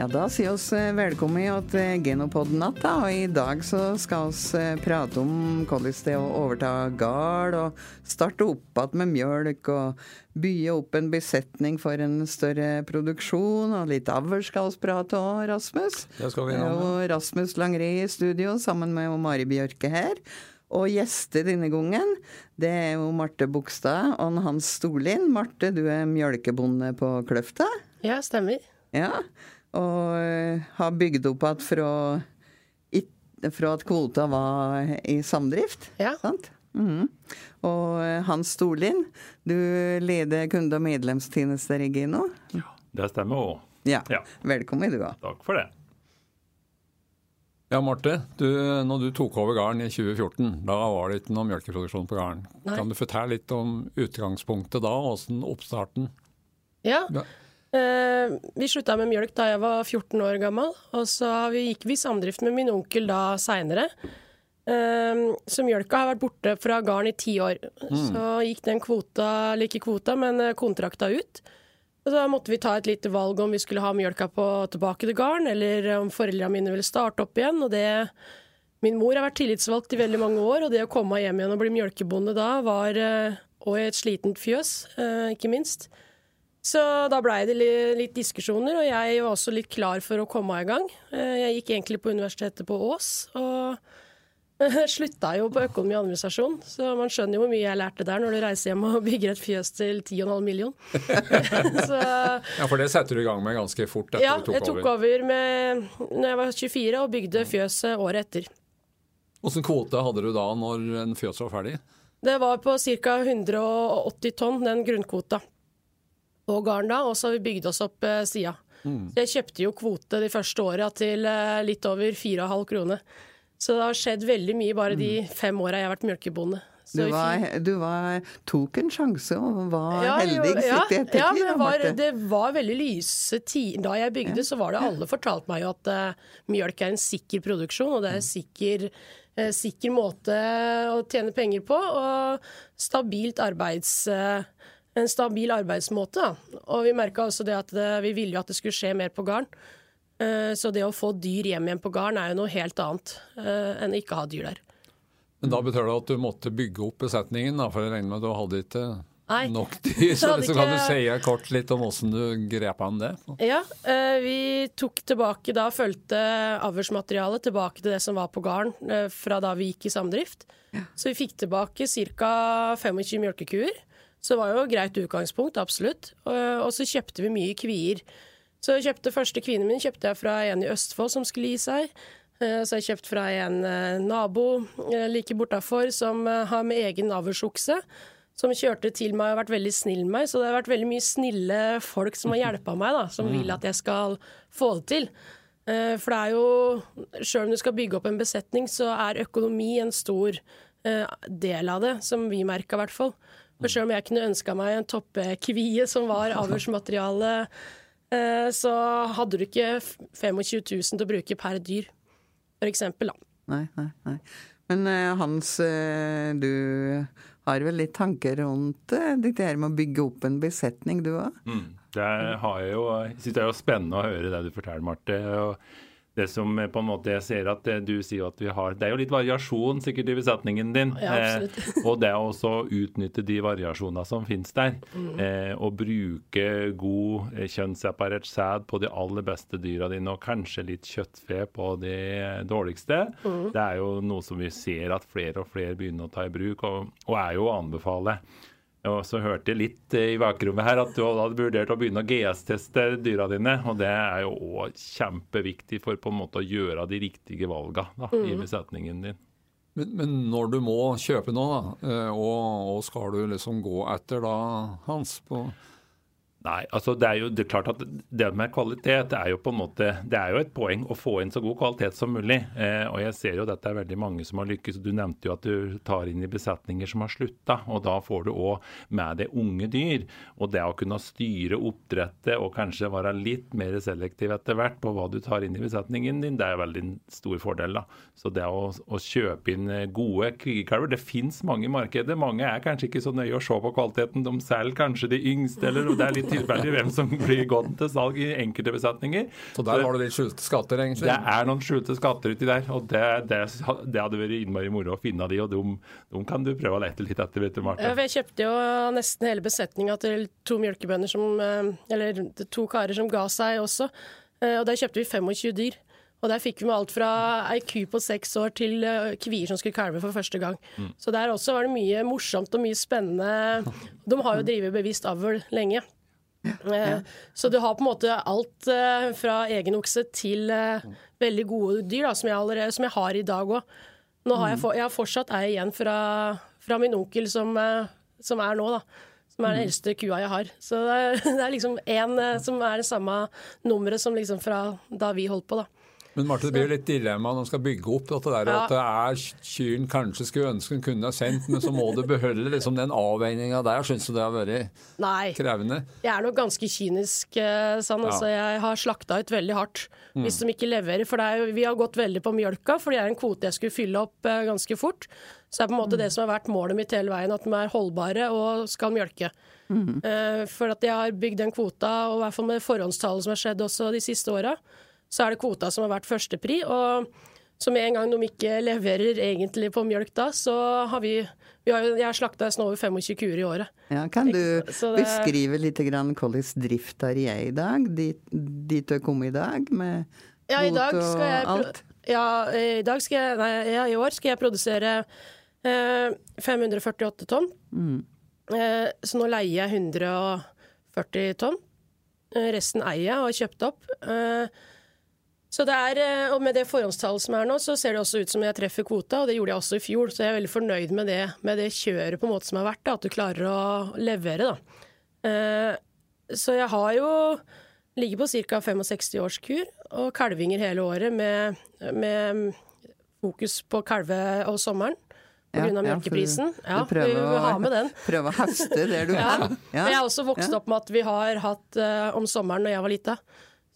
Ja, da sier oss eh, velkommen til Genopodden att, da. Og i dag så skal vi eh, prate om hvordan det er å overta gard, og starte opp igjen med mjølk, og bygge opp en besetning for en større produksjon. Og litt avl skal vi prate om, Rasmus. Det skal vi ha. Og Rasmus Langri i studio sammen med Mari Bjørke her. Og gjester denne gangen, det er jo Marte Bogstad og Hans Storlin. Marte, du er mjølkebonde på Kløfta? Ja, stemmer. Ja, og uh, har bygd opp igjen fra, fra, at kvota var i samdrift. Ja. Sant? Mm -hmm. Og uh, Hans Storlin, du leder kunde- og medlemstjenester i Gino? Ja, det stemmer òg. Ja. ja. Velkommen, du òg. Takk for det. Ja, Marte. Du, når du tok over gården i 2014, da var det ikke noe melkeproduksjon på gården. Kan du fortelle litt om utgangspunktet da, og åssen oppstarten? Ja. ja. Eh, vi slutta med mjølk da jeg var 14 år gammel, og så gikk vi samdrift med min onkel da seinere. Eh, så mjølka har vært borte fra gården i ti år. Mm. Så gikk den kvota, eller ikke kvota, men eh, kontrakta ut. Og så måtte vi ta et lite valg om vi skulle ha mjølka på tilbake til gården, eller om foreldrene mine ville starte opp igjen. og det Min mor har vært tillitsvalgt i veldig mange år, og det å komme hjem igjen og bli mjølkebonde da, var Og i et slitent fjøs, ikke minst. Så da blei det litt diskusjoner, og jeg var også litt klar for å komme i gang. Eh, jeg gikk egentlig på universitetet på Ås, og slutta jo på økonomi og administrasjon. Så man skjønner jo hvor mye jeg lærte der når du reiser hjem og bygger et fjøs til 10,5 million. så, ja, for det setter du i gang med ganske fort etter ja, du tok over? Ja, jeg tok over med, når jeg var 24 og bygde fjøset året etter. Åssen kvote hadde du da når en fjøs var ferdig? Det var på ca. 180 tonn, den grunnkvota på garn da, og så har vi bygd oss opp eh, sida. Mm. Jeg kjøpte jo kvote de første åra til eh, litt over 4,5 kroner. Så det har skjedd veldig mye bare de mm. fem åra jeg har vært mjølkebonde. Du, var, du var, tok en sjanse og var ja, heldig ja, ja, men det var, det var veldig lyse tider. Da jeg bygde, ja. så var det alle fortalt meg jo at uh, mjølk er en sikker produksjon, og det er en sikker, uh, sikker måte å tjene penger på. Og stabilt arbeids... Uh, en stabil arbeidsmåte. Og vi merka også det at det, vi ville jo at det skulle skje mer på gården. Uh, så det å få dyr hjem igjen på gården er jo noe helt annet uh, enn å ikke ha dyr der. Men da betyr det at du måtte bygge opp besetningen, da, for jeg regner med at du hadde ikke Nei. nok dyr. Så, så kan du si kort litt om hvordan du grep an det? Ja, vi tok tilbake da, fulgte avlsmaterialet tilbake til det som var på gården fra da vi gikk i samdrift. Ja. Så vi fikk tilbake ca. 25 mjølkekuer. Så det var jo et greit utgangspunkt, absolutt. Og, så kjøpte vi mye kvier. Så jeg kjøpte første kviene mine kjøpte jeg fra en i Østfold som skulle gi seg. Eh, så jeg kjøpt fra en eh, nabo eh, like bortafor som har med egen avlsokse. Som kjørte til meg og har vært veldig snill med meg. Så det har vært veldig mye snille folk som har hjelpa meg, da, som vil at jeg skal få det til. For det er jo Sjøl om du skal bygge opp en besetning, så er økonomi en stor del av det, som vi merka i hvert fall. For selv om jeg kunne ønska meg en toppekvie som var avlsmateriale, eh, så hadde du ikke 25 000 til å bruke per dyr, for eksempel, da. Nei, nei, nei. Men eh, Hans, eh, du har vel litt tanker rundt dette med å bygge opp en besetning, du òg? Mm, det har jeg jo. Jeg syns det er jo spennende å høre det du forteller, Marte. og det som på en måte jeg ser at du sier at vi har Det er jo litt variasjon sikkert i besetningen din. Ja, eh, og det å også utnytte de variasjonene som finnes der. Mm. Eh, og bruke god eh, kjønnsseparert sæd på de aller beste dyra dine, og kanskje litt kjøttfe på de dårligste. Mm. Det er jo noe som vi ser at flere og flere begynner å ta i bruk, og, og er jo å anbefale. Og så hørte jeg litt i bakrommet her at du hadde vurdert å begynne å GS-teste dyra dine. Og det er jo òg kjempeviktig for på en måte å gjøre de riktige valgene mm. i besetningen din. Men, men, når du må kjøpe noe, da, eh, og, og, skal du liksom gå etter da, Hans? på Nei, altså det er jo det er klart at det med kvalitet er jo på en måte, det er jo et poeng å få inn så god kvalitet som mulig. Eh, og jeg ser jo at det er veldig mange som har lykkes. Du nevnte jo at du tar inn i besetninger som har slutta. Og da får du òg med deg unge dyr. Og det å kunne styre oppdrettet og kanskje være litt mer selektiv etter hvert på hva du tar inn i besetningen din, det er veldig stor fordel. da. Så det å, å kjøpe inn eh, gode krigerkalver Det fins mange i markedet. Mange er kanskje ikke så nøye å se på kvaliteten. De selger kanskje de yngste, eller det er litt tilfeldig hvem som blir gått til salg i enkelte besetninger. Så der har du litt skjulte skatter, egentlig? Det er noen skjulte skatter uti der. Og det, det, det hadde vært innmari moro å finne de, og de, de, kan du prøve å lete litt etter, vet du, Marte. Ja, jeg kjøpte jo nesten hele besetninga til to mjølkebønder som eh, Eller to karer som ga seg også. Eh, og der kjøpte vi 25 dyr. Og der fikk vi med alt fra ei ku på seks år til uh, kvier som skulle kalve for første gang. Mm. Så der også var det mye morsomt og mye spennende. De har jo drevet bevisst avl lenge. Ja. Uh, så du har på en måte alt uh, fra egen okse til veldig gode dyr, da, som, jeg allerede, som jeg har i dag òg. Nå har jeg, mm. for, jeg har fortsatt ei igjen fra, fra min onkel som, som, er nå, da. Som er den mm. eldste kua jeg har. Så det er, det er liksom én som er det samme nummeret som liksom fra da vi holdt på, da. Men Marte, det blir jo litt dilemma når man skal bygge opp dette der, ja. at det er kyrne kanskje skulle ønske hun kunne ha sendt, men så må du beholde liksom den avveininga der. Syns du det har vært Nei. krevende? Jeg er nok ganske kynisk, eh, sånn. Ja. Altså, jeg har slakta ut veldig hardt mm. hvis de ikke leverer. For er, vi har gått veldig på mjølka, for det er en kvote jeg skulle fylle opp uh, ganske fort. Så det er på en måte mm. det som har vært målet mitt hele veien, at de er holdbare og skal mjølke. Mm. Uh, for at jeg har bygd den kvota, og i hvert fall med forhåndstallet som har skjedd også de siste åra, så er det kvota som har vært førstepri. Og så med en gang de ikke leverer egentlig på mjølk da, så har vi, vi har, Jeg har slakta nesten over 25 kuer i året. Ja, kan du det, beskrive litt grann hvordan drift er i dag, dit, dit du er kommet i dag, med ja, i dag skal jeg, alt? Ja, i dag skal jeg Nei, ja, i år skal jeg produsere eh, 548 tonn. Mm. Eh, så nå leier jeg 140 tonn. Eh, resten eier jeg og har kjøpt opp. Eh, så det er, eh, og Med det forhåndstallet som er nå, så ser det også ut som jeg treffer kvota, og det gjorde jeg også i fjor. Så jeg er veldig fornøyd med det, med det kjøret på en måte som har vært, da, at du klarer å levere. da. Eh, så jeg har jo ligger på ca. 65 års kur og kalvinger hele året med, med fokus på kalve og sommeren. Pga. Ja, mjølkeprisen. Ja, vi vil ha med den. Prøve å høste det du har. Ja. Jeg har også vokst opp med at vi har hatt uh, om sommeren når jeg var lita.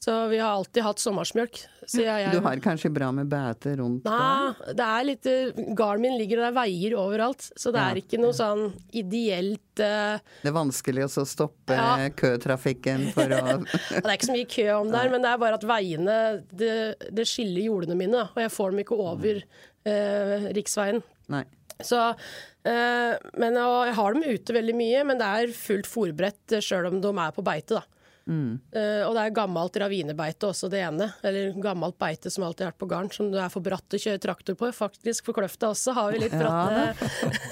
Så vi har alltid hatt sommersmjølk. Jeg, jeg, du har kanskje bra med bæte rundt Nei, det er litt Garden min ligger og det er veier overalt, så det ja. er ikke noe sånn ideelt uh, Det er vanskelig å stoppe ja. køtrafikken for å Det er ikke så mye kø om der, men det er bare at veiene det, det skiller jordene mine, og jeg får dem ikke over uh, riksveien. Nei. Så uh, Men jeg har dem ute veldig mye, men det er fullt fòrbrett sjøl om de er på beite, da. Mm. Uh, og det er gammelt ravinebeite også, det ene. Eller gammelt beite som alltid har vært på garn, som det er for bratt å kjøre traktor på. Faktisk for Kløfta også har vi litt bratte,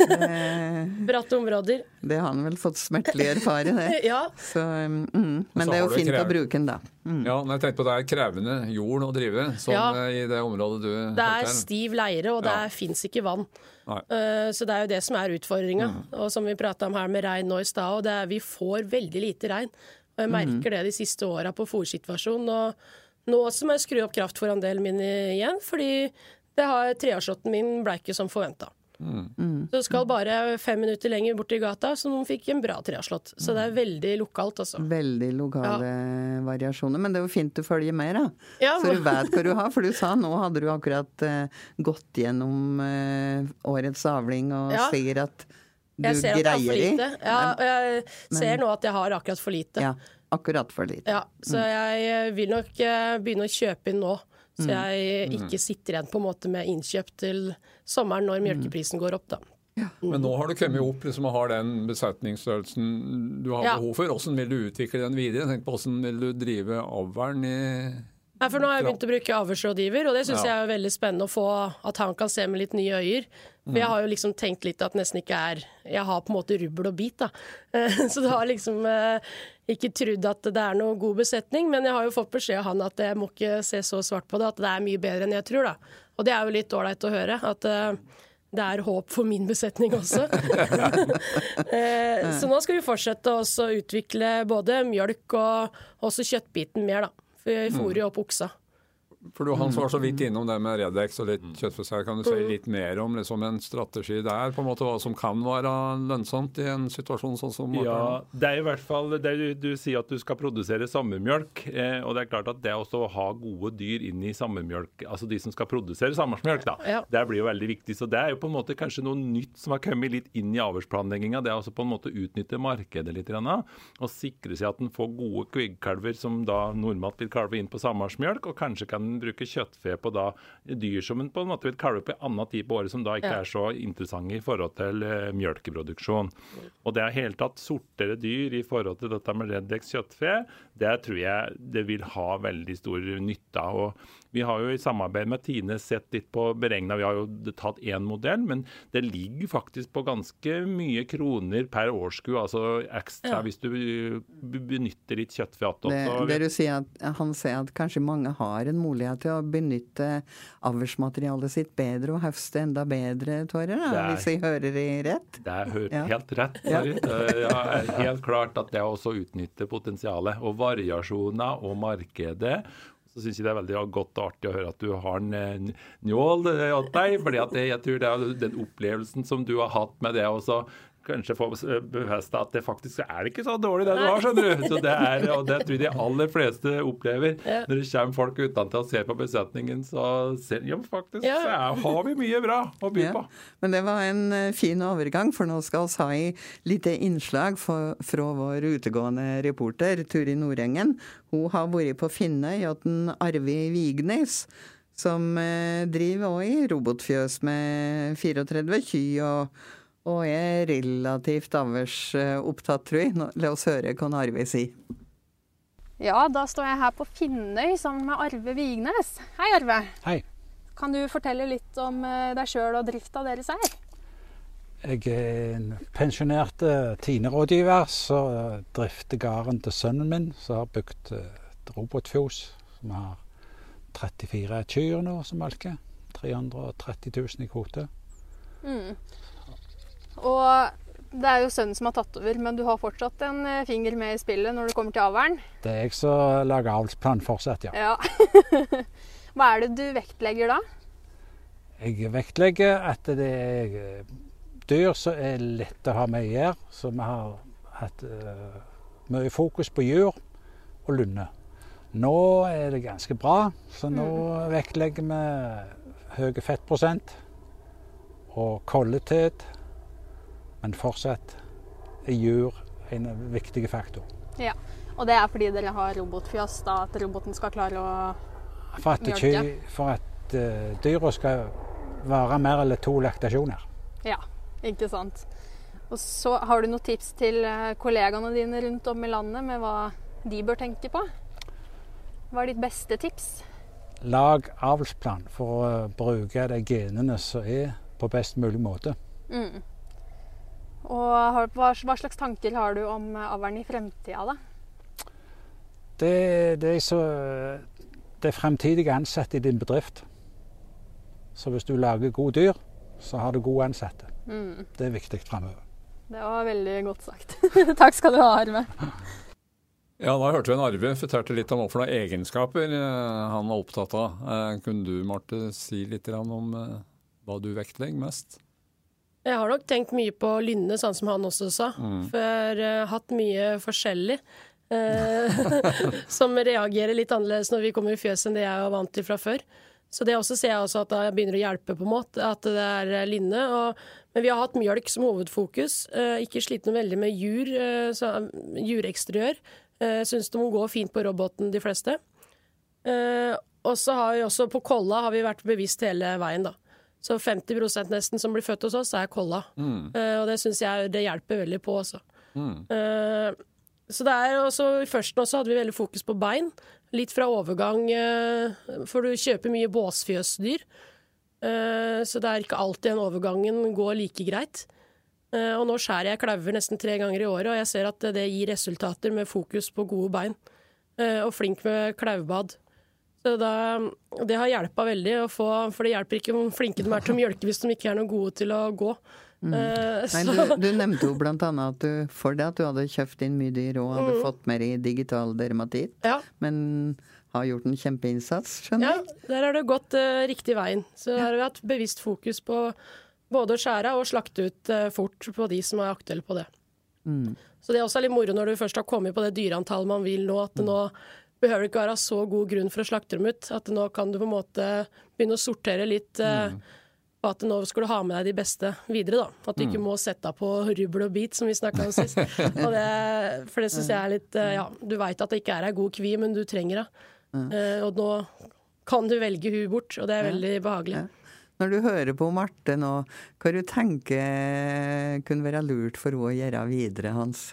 ja, bratte områder. Det har han vel fått smertelig erfare, det. ja. Så, mm, men det er jo fint å bruke den, da. Mm. Ja, men jeg tenkte på det er krevende jord å drive, sånn ja. i det området du Det er stiv leire, og det ja. fins ikke vann. Uh, så det er jo det som er utfordringa. Mm. Og som vi prata om her med regn nå i stad, og det er vi får veldig lite regn. Og jeg mm. merker det de siste åra på fòrsituasjonen. Og nå også må jeg skru opp kraftfòrandelen min igjen, fordi det har treårslåtten min ble ikke som forventa. Mm. Så det skal bare fem minutter lenger bort i gata, så noen fikk en bra treårslått. Så det er veldig lokalt, altså. Veldig lokale ja. variasjoner. Men det er jo fint du følger med, da. Ja, så du vet hva du har. For du sa nå hadde du akkurat uh, gått gjennom uh, årets avling og ja. sier at du jeg ser greier at jeg har for lite. Ja, og jeg men, ser nå at jeg har akkurat for lite. Ja, akkurat for lite. Ja, så mm. jeg vil nok eh, begynne å kjøpe inn nå. Så mm. jeg mm. ikke sitter igjen på en måte med innkjøp til sommeren når mjølkeprisen går opp, da. Ja. Men nå har du kommet opp liksom, og har den besetningsstørrelsen du har ja. behov for. Hvordan vil du utvikle den videre? Tenk på Hvordan vil du drive avlen i Nei, for Nå har jeg begynt å bruke avhørsrådgiver, og det syns ja. jeg er veldig spennende å få at han kan se med litt nye øyer. For jeg har jo liksom tenkt litt at nesten ikke er Jeg har på en måte rubbel og bit, da. Så det har liksom eh, ikke trodd at det er noe god besetning, men jeg har jo fått beskjed av han at jeg må ikke se så svart på det, at det er mye bedre enn jeg tror, da. Og det er jo litt ålreit å høre. at eh, det er håp for min besetning også. Eh, så nå skal vi fortsette å utvikle både mjølk og også kjøttbiten mer, da. For jeg fôrer jo opp oksa. For du Hans var så vidt innom det med Redex og litt kjøttfisær. Kan du si litt mer om liksom en strategi der, på en måte hva som kan være lønnsomt i en situasjon sånn som? Ja, det er i hvert fall det du, du sier at du skal produsere sammermjølk. Eh, og det er klart at det også å ha gode dyr inn i sammermjølk, altså de som skal produsere sammersmjølk, da, ja. det blir jo veldig viktig. Så det er jo på en måte kanskje noe nytt som har kommet litt inn i avlsplanlegginga. Det er også på en måte utnytte markedet litt og sikre seg at en får gode kviggkalver som da normalt vil kalve inn på sammersmjølk, og kanskje kan bruke kjøttfe på da dyr som en på en måte vil kalve på en annen tid på året, som da ikke ja. er så interessante i forhold til uh, mjølkeproduksjon. Og det er helt tatt sortere dyr i forhold til dette med Reddex kjøttfe, det tror jeg det vil ha veldig stor nytte av. Og vi har jo i samarbeid med Tine sett litt på beregna, vi har jo tatt én modell, men det ligger faktisk på ganske mye kroner per årsku, altså ekstra ja. hvis du benytter litt kjøttfe attåt. Det, det du sier at han sier at kanskje mange har en mulighet til å benytte avlsmaterialet sitt bedre og høste enda bedre, Tore, hvis jeg hører det rett? Det er ja. helt rett. Ja. Det er helt klart at det også utnytter potensialet. Og variasjoner og markedet så syns jeg det er veldig godt og artig å høre at du har en njål til eh, deg. fordi jeg tror det er den opplevelsen som du har hatt med det også kanskje få befesta at det faktisk er ikke så dårlig det du har, skjønner du. Så det er, og det tror jeg de aller fleste opplever. Ja. Når det kommer folk utentil og ser på besetningen, så ser ja, faktisk ja. så er, har vi mye bra å by på. Men det var en uh, fin overgang, for nå skal vi ha et lite innslag for, fra vår utegående reporter Turi Nordengen. Hun har vært på Finnøy hos Arvi Vignes som uh, driver òg i robotfjøs med 34 ky og og jeg er relativt avlsopptatt, tror jeg. La oss høre hva Arve sier. Ja, da står jeg her på Finnøy sammen med Arve Vignes. Hei, Arve. Hei. Kan du fortelle litt om eh, deg sjøl og drifta deres her? Jeg er en pensjonert tinerådgiver, Tine-rådgiver som drifter gården til sønnen min, som har bygd eh, et robotfjos som har 34 kyr nå som melker. 330 000 i kvote. Mm. Og det er jo sønnen som har tatt over, men du har fortsatt en eh, finger med i spillet når det kommer til avlen? Det er jeg som lager avlsplan fortsatt, ja. ja. Hva er det du vektlegger da? Jeg vektlegger at det er dyr som er lett å ha med å gjøre. Så vi har hatt uh, mye fokus på jur og lunde. Nå er det ganske bra, så nå mm. vektlegger vi høy fettprosent og kollethet men fortsatt er jur en viktig faktor. Ja, Og det er fordi dere har robotfjøs, da, at roboten skal klare å for at mjølke? For at uh, dyra skal være mer eller to laktasjoner. Ja, ikke sant. Og så Har du noen tips til eh, kollegaene dine rundt om i landet med hva de bør tenke på? Hva er ditt beste tips? Lag avlsplan for å bruke de genene som er på best mulig måte. Mm. Og hva, slags tanker har du om eh, avlen i fremtida, da? Det, det, er så Det er fremtidige ansatte i din bedrift. Så hvis du lager gode dyr, så har du gode ansatte. Mm. Det er viktig fremover. Det var veldig godt sagt. Takk skal du ha, Arve. Ja, da hørte vi en Arve fortalte litt om hva for noen egenskaper eh, han var opptatt av. Eh, kunne du, Marte, si litt om hva du vektlegger mest? Jeg har nok tenkt mye på lynne, sånn som han også sa. Mm. For uh, hatt mye forskjellig. Uh, som reagerer litt annerledes når vi kommer i fjøset enn det jeg var vant til fra før. Så det også ser jeg også at jeg begynner å hjelpe, på en måte, at det er lynne. linne. Og, men vi har hatt mjølk som hovedfokus. ikke slitt noe veldig med jur, jureksteriør. Uh, Syns de går fint på roboten, de fleste. og så har vi også på Kolla har vi vært bevisst hele veien, da. Så 50% nesten som blir født hos oss, er kolla. Mm. Uh, og det syns jeg det hjelper veldig på også. Mm. Uh, så det er også, I nå så hadde vi veldig fokus på bein. Litt fra overgang, uh, for du kjøper mye båsfjøsdyr. så det er ikke alltid den overgangen går like greit. og nå skjærer jeg klauver nesten tre ganger i året, og jeg ser at det gir resultater med fokus på gode bein. og flink med klaubad. Da, det har hjelpa veldig, å få, for det hjelper ikke hvor flinke de er til å mjølke hvis de ikke er noe gode til å gå. Mm. Uh, Nei, du, du, nevnte jo annet at du for det at du hadde kjøpt inn mye dyr og hadde mm. fått mer i digital dermatitt. Ja. Men har gjort en kjempeinnsats, skjønner jeg. Ja, der har det gått uh, riktig veien. Så der har vi hatt bevisst fokus på både å skjære og slakte ut uh, fort på de som er aktuelle på det. Mm. Så det er også litt moro når du først har kommet på det dyreantallet man vil nå, at det nå behøver det ikke være så god grunn for å slakte dem ut. At nå kan du på en måte begynne å sortere litt. Uh, mm og at nå skal du ha med deg de beste videre. da. At du ikke mm. må sette deg på rubbel og bit, som vi snakka om sist. Det, for det syns jeg er litt eh, Ja, du veit at det ikke er ei god kvi, men du trenger det. Mm. og nå kan du velge hun bort, og det er veldig behagelig. Når du hører på Marte nå, hva du tenker kunne være lurt for henne å gjøre videre, Hans?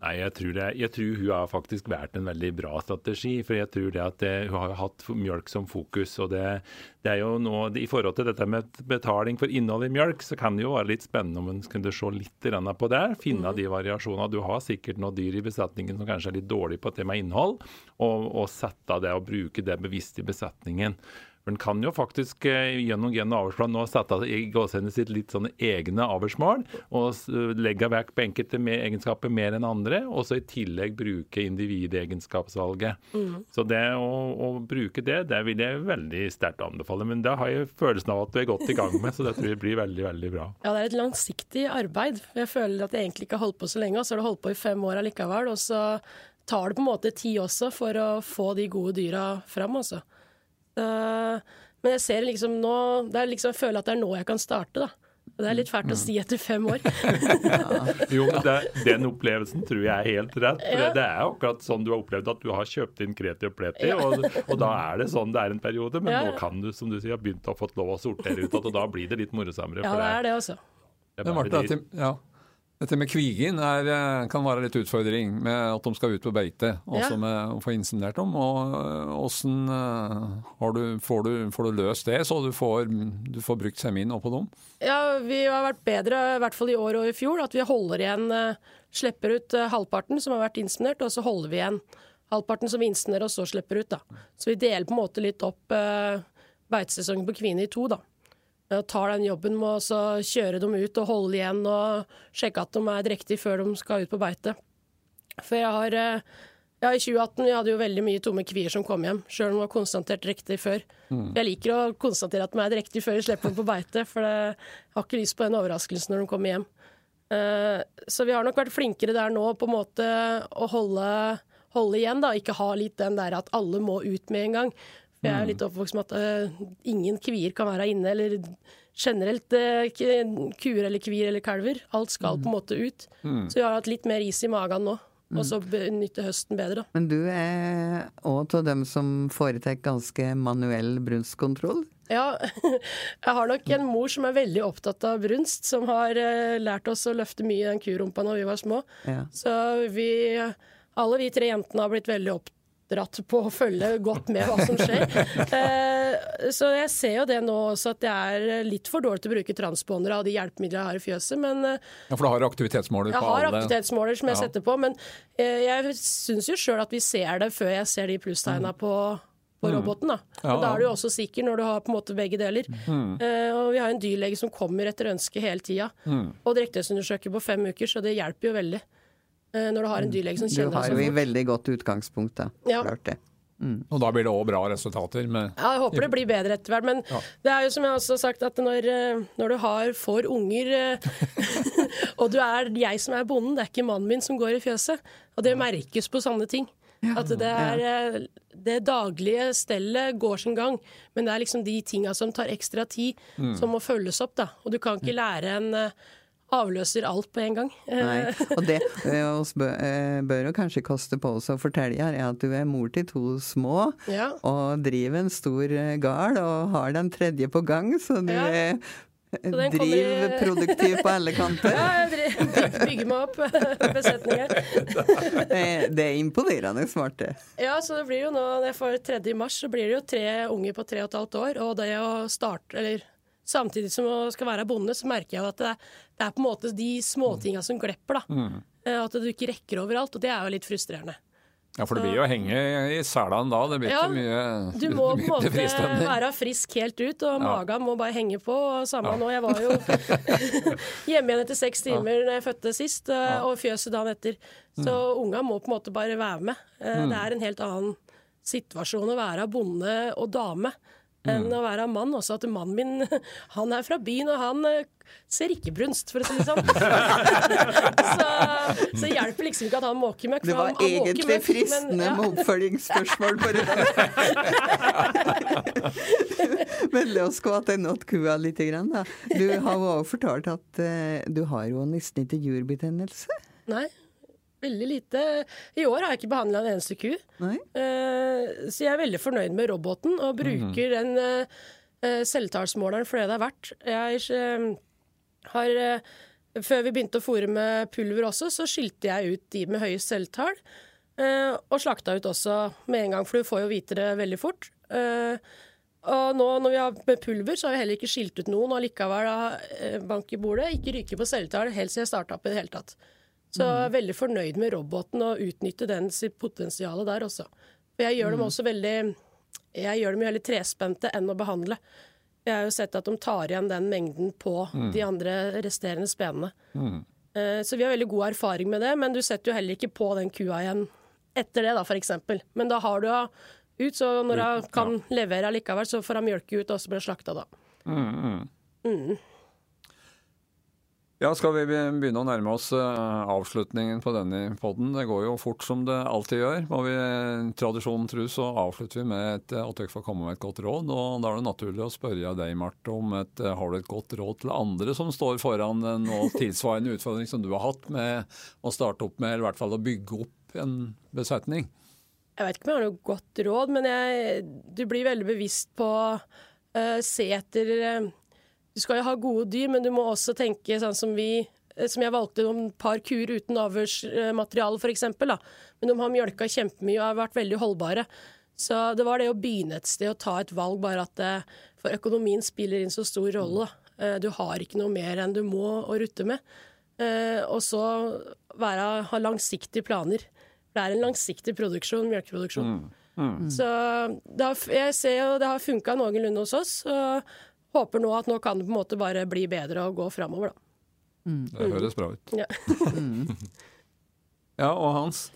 Nei, jeg tror, det, jeg tror, hun har faktisk vært en veldig bra strategi. For jeg tror det at det, hun har hatt mjølk som fokus. og det, det, er jo nå, I forhold til dette med betaling for innhold i mjølk, så kan det jo være litt spennende om en kunne se litt på det. Finne mm. de variasjonene. Du har sikkert noen dyr i besetningen som kanskje er litt dårlig på det med innhold, og, og sette det og bruke det bevisst i besetningen. For kan jo faktisk eh, gjennom gen- og avlsplan nå sette i gåsehendene sitt litt sånne egne avlsmål, og legge vekk på enkelte egenskaper mer enn andre, og så i tillegg bruke individegenskapsvalget. Mm. Så det å, å, bruke det, det vil jeg veldig sterkt anbefale. Men det har jeg følelsen av at du er godt i gang med, så det tror jeg blir veldig, veldig bra. Ja, det er et langsiktig arbeid. Jeg føler at jeg egentlig ikke har holdt på så lenge, og så har du holdt på i fem år allikevel. Og så tar det på en måte tid også for å få de gode dyra fram, altså. Uh, men jeg ser liksom nå det er liksom, Jeg føler at det er nå jeg kan starte, da. Det er litt fælt å si etter fem år. jo, men det, Den opplevelsen tror jeg er helt rett. For ja. Det er akkurat sånn du har opplevd at du har kjøpt inn kreti og pleti, ja. og, og, da er det sånn det er en periode. Men ja. nå kan du, som du sier, ha begynt å fått lov å sortere ut, og da blir det litt morosammere. Ja, det er det også. Det er bare det, ja. Dette med kvigen er, eh, kan være litt utfordring med at de skal ut på beite. Også ja. med å få inseminert dem. Og Åssen eh, får, du, får, du, løst det, så du får, du får brukt semin oppå dem? Ja, vi har vært bedre, i hvert fall i år og i fjor, at vi holder igjen eh, Slipper ut halvparten som har vært inseminert, og så holder vi igjen halvparten som vi inseminerer, og så slipper ut. da. Så vi deler på en måte litt opp beitesesongen på kvinner i to, da tar den jobben med å kjøre dem ut og holde igjen og sjekke at de er drektige før de skal ut på beite. For jeg har eh, ja, I 2018 vi hadde jo veldig mye tomme kvier som kom hjem, sjøl om de var konstatert drektige før. Mm. Jeg liker å konstatere at de er drektige før jeg slipper dem på beite, for jeg har ikke lyst på den overraskelsen når de kommer hjem. Uh, så vi har nok vært flinkere der nå på en måte å holde, holde igjen, da. Ikke ha litt den der at alle må ut med en gang. Jeg er mm. litt oppvokst med at uh, ingen kvier kan være inne, eller generelt uh, kuer eller kvier eller kalver. Alt skal på en mm. måte ut. Mm. Så vi har hatt litt mer is i magen nå. Og så benytte høsten bedre. Men du er òg av dem som foretar ganske manuell brunstkontroll? Ja, jeg har nok en mor som er veldig opptatt av brunst, som har uh, lært oss å løfte mye i den kurumpa når vi var små. Ja. Så vi, alle vi tre jentene har blitt veldig opptatt oppdratt på å følge godt med hva som skjer. Eh, så jeg ser jo det nå også at jeg er litt for dårlig til å bruke transpondere av de hjelpemidlene jeg har i fjøset, men eh, Ja, for du har aktivitetsmåler på alle? Jeg har aktivitetsmåler som jeg ja. setter på, men eh, jeg syns jo sjøl at vi ser det før jeg ser de plusstegna på på mm. roboten. Da ja, da er du jo også sikker når du har på en måte begge deler. Mm. Uh, og vi har en dyrlege som kommer etter ønske hele tida. Mm. Og drektighetsundersøker på fem uker, så det hjelper jo veldig. Eh, når du har en dyrlege som kjenner deg. Du har jo i veldig godt utgangspunkt, da. Ja. Klart det. Mm. Og da blir det òg bra resultater? Med... Ja, jeg håper det blir bedre etter hvert. Men ja. det er jo som jeg også har sagt, at når, eh, når du har får unger eh, Og du er jeg som er bonden, det er ikke mannen min som går i fjøset. Og det merkes på sånne ting. Ja, at det er Det daglige stellet går sin gang, men det er liksom de tinga som tar ekstra tid, mm. som må følges opp, da. Og du kan ikke lære en avløser alt på en gang. Nei, og det oss eh, bør jo kanskje koste på oss å fortelle her, er at du er mor til to små, ja. og driver en stor eh, gard, og har den tredje på gang, så du ja. er Driv i... produktiv på alle kanter. Ja, jeg bygger meg opp besetninger. det er imponerende smart, det. Ja, så det blir jo nå, for 3. mars, så blir det jo tre unger på tre og et halvt år. Og det å starte, eller samtidig som man skal være bonde, så merker jeg at det, det er på en måte de småtinga som glepper. da. Mm. Eh, at du ikke rekker overalt, og det er jo litt frustrerende. Ja, for det blir jo å henge i selene da. Det blir ja, ikke mye Du må på en måte være frisk helt ut, og ja. magen må bare henge på. Samme ja. nå, jeg var jo hjemme igjen etter seks timer da jeg fødte sist, eh, og fjøset dagen etter. Så mm. unga må på en måte bare være med. Eh, mm. Det er en helt annen situasjon å være bonde og dame enn å være mann. Også at mannen min han er fra byen, og han eh, ser ikke brunst, for å si det sånn. så, så hjelper liksom ikke at han måker møkk. Det var han, han egentlig møkk, men- fristende ja. med oppfølgingsspørsmål på det. Men la oss gå tilbake til kua litt. Grann, da. Du har jo også fortalt at uh, du har jo nesten ikke jurbetennelse. Nei, veldig lite. I år har jeg ikke behandla en eneste ku. Nei? Eh, så jeg er veldig fornøyd med roboten og bruker den uh, selvtallsmåleren for det det er verdt. Jeg eh, har eh, Før vi begynte å fòre med pulver også, så skilte jeg ut de med høyest selvtall. eh, og slakta ut også med en gang, for du får jo vite det veldig fort. Eh, og nå når vi har med pulver, så har vi heller ikke skilt ut noen, og likevel eh, bank i bordet. Ikke ryke på selvtall helt siden jeg starta opp i det hele tatt. Så jeg er veldig fornøyd med roboten og utnytte den sitt potensial der også. For jeg gjør dem også veldig Jeg gjør dem veldig trespente enn å behandle. Jeg har jo sett at de tar igjen den mengden på de andre resterende spenene. Mm. Så vi har veldig god erfaring med det, men du setter jo heller ikke på den kua igjen etter det, da, eksempel. Men da har du henne ut, så når hun kan levere likevel, så får hun mjølke ut, og så blir hun slakta da. Ja, skal vi begynne å nærme oss eh, avslutningen på denne podden? Det går jo fort som det alltid gjør. Må vi tradisjonen tru så avslutter vi med et, eh, at dere får komme med et godt råd. Og da er det naturlig å spørre deg, Marte, om et, eh, har du et godt råd til andre som står foran en tilsvarende utfordring som du har hatt med å starte opp med, eller i hvert fall å bygge opp en besetning? Jeg vet ikke om jeg har noe godt råd, men jeg, du blir veldig bevisst på å se etter eh, Du skal jo ha gode dyr, men du må også tenke sånn som vi eh, som jeg valgte noen par kuer uten avhørsmateriale f.eks. Men de har mjølka kjempemye og har vært veldig holdbare. Så det var det å begynne et sted og ta et valg, bare at det, For økonomien spiller inn så stor rolle. Eh, Du har ikke noe mer enn du må å rutte med. Eh, Og så være, ha langsiktige planer. Det er en langsiktig produksjon, melkeproduksjon. Så det har, jeg ser jo det har funka noenlunde hos oss. Og håper nå at nå kan det på en måte bare bli bedre og gå framover, da. Det høres bra ut. Ja. Ja, og Hans?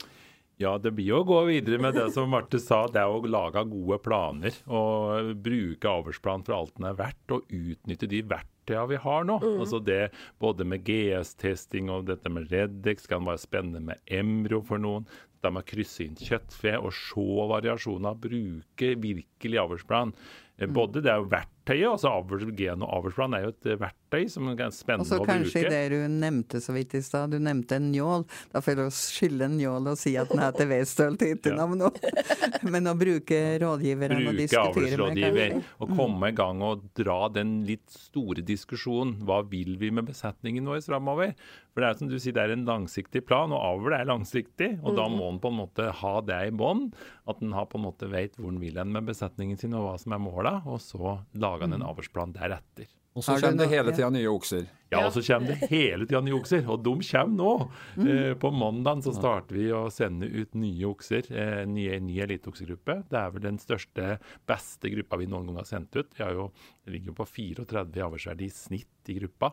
Ja, det blir jo å gå videre med det som Marte sa. Det er å lage gode planer og bruke avlsplan for alt den er verdt, og utnytte de verktøyene vi har nå. Altså det Både med GS-testing og dette med Redex kan være spennende med Emro for noen. Det med å krysse inn kjøttfe og se variasjoner. Bruke virkelig avlsplan. Eh, Både det er jo verktøyet, altså avls, gen- og avlsplan er jo et eh, verktøy som er ganske Og spennende så å kanskje bruke. det du nevnte så vidt i stad, du nevnte en njål. Da får du skylde en njål og si at den er til Westøl til etternavn. Men å bruke rådgiveren og diskutere med kanskje. og komme i gang og dra den litt store diskusjonen. Hva vil vi med besetningen vår framover? For det er som du sier, det er en langsiktig plan, og avl er langsiktig. Og da må en på en måte ha det i bånn. At en har på en måte vet hvor en vil hen med besetningen sin og hva som er måla, og så lager en en avlsplan deretter. Og så kommer det hele tida nye okser. Ja, og så kommer det hele tida nye okser, og de kommer nå. Mm. Eh, på mandag så starter vi å sende ut nye okser, eh, nye, ny eliteoksegruppe. Det er vel den største, beste gruppa vi noen gang har sendt ut. Vi har jo, det ligger jo på 34 avlsverdi i snitt i gruppa.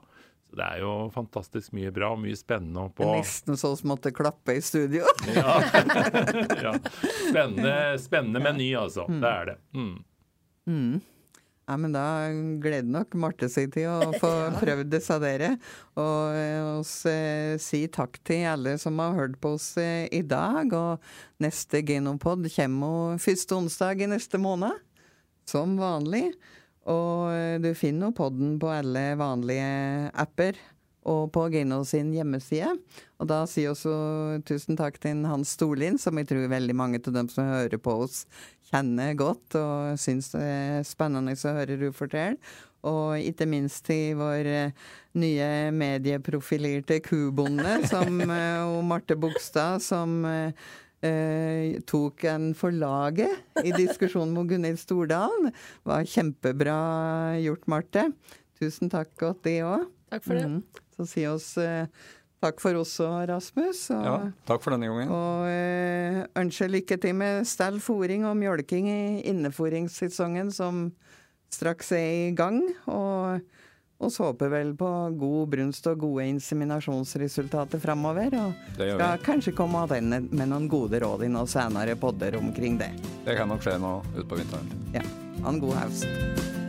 Så det er jo fantastisk mye bra og mye spennende. og Det På, nesten så vi måtte klappe i studio. ja. ja. Spennende, spennende meny, altså. Det er det. Mm. Ja, men da gleder nok Marte seg til å få prøvd disse dere. Og eh, oss eh, si takk til alle som har hørt på oss eh, i dag. Og neste Genopod kommer første onsdag i neste måned. Som vanlig. Og eh, du finner jo podden på alle vanlige apper. Og på Gino sin hjemmeside. Og da sier også tusen takk til Hans Storlien, som jeg tror veldig mange av dem som hører på oss, kjenner godt og syns det er spennende å høre du fortelle. Og ikke minst til vår eh, nye medieprofilerte kubonde, som eh, Marte Bogstad, som eh, tok en for laget i diskusjonen med Gunhild Stordalen. Var kjempebra gjort, Marte. Tusen takk godt, det òg. Takk for det. Mm. Så si oss eh, takk for oss og Rasmus. Og, Ja, takk for denne gangen. og eh, ønsker lykke til med stell fòring og mjølking i innefòringssesongen som straks er i gang. Og, oss håper vel på god brunst og gode inseminasjonsresultater framover. Og skal kanskje komme tilbake med noen gode råd i noen senere podder omkring det. Det kan nok skje nå utpå vinteren. Ja. Ha en god høst.